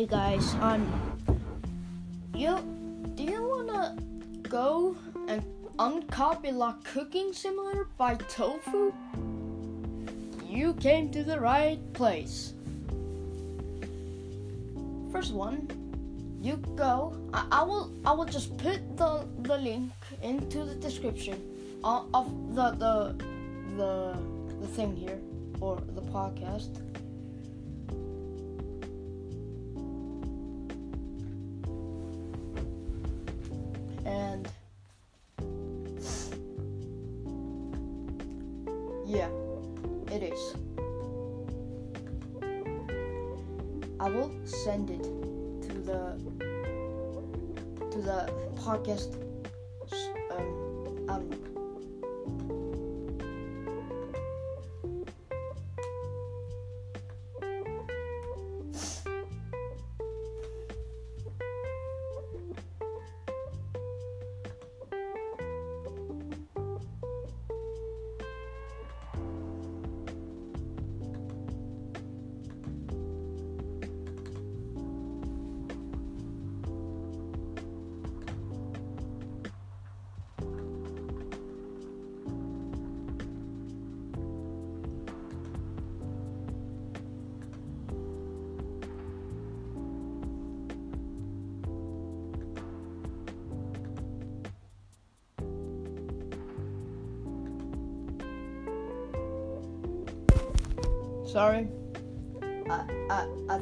Hey guys, um, you do you wanna go and uncopy Lock Cooking Simulator by Tofu? You came to the right place. First one, you go. I, I will I will just put the the link into the description of, the the the the thing here or the podcast. And yeah, it is. I will send it to the to the podcast. s- Um, Sorry. I I I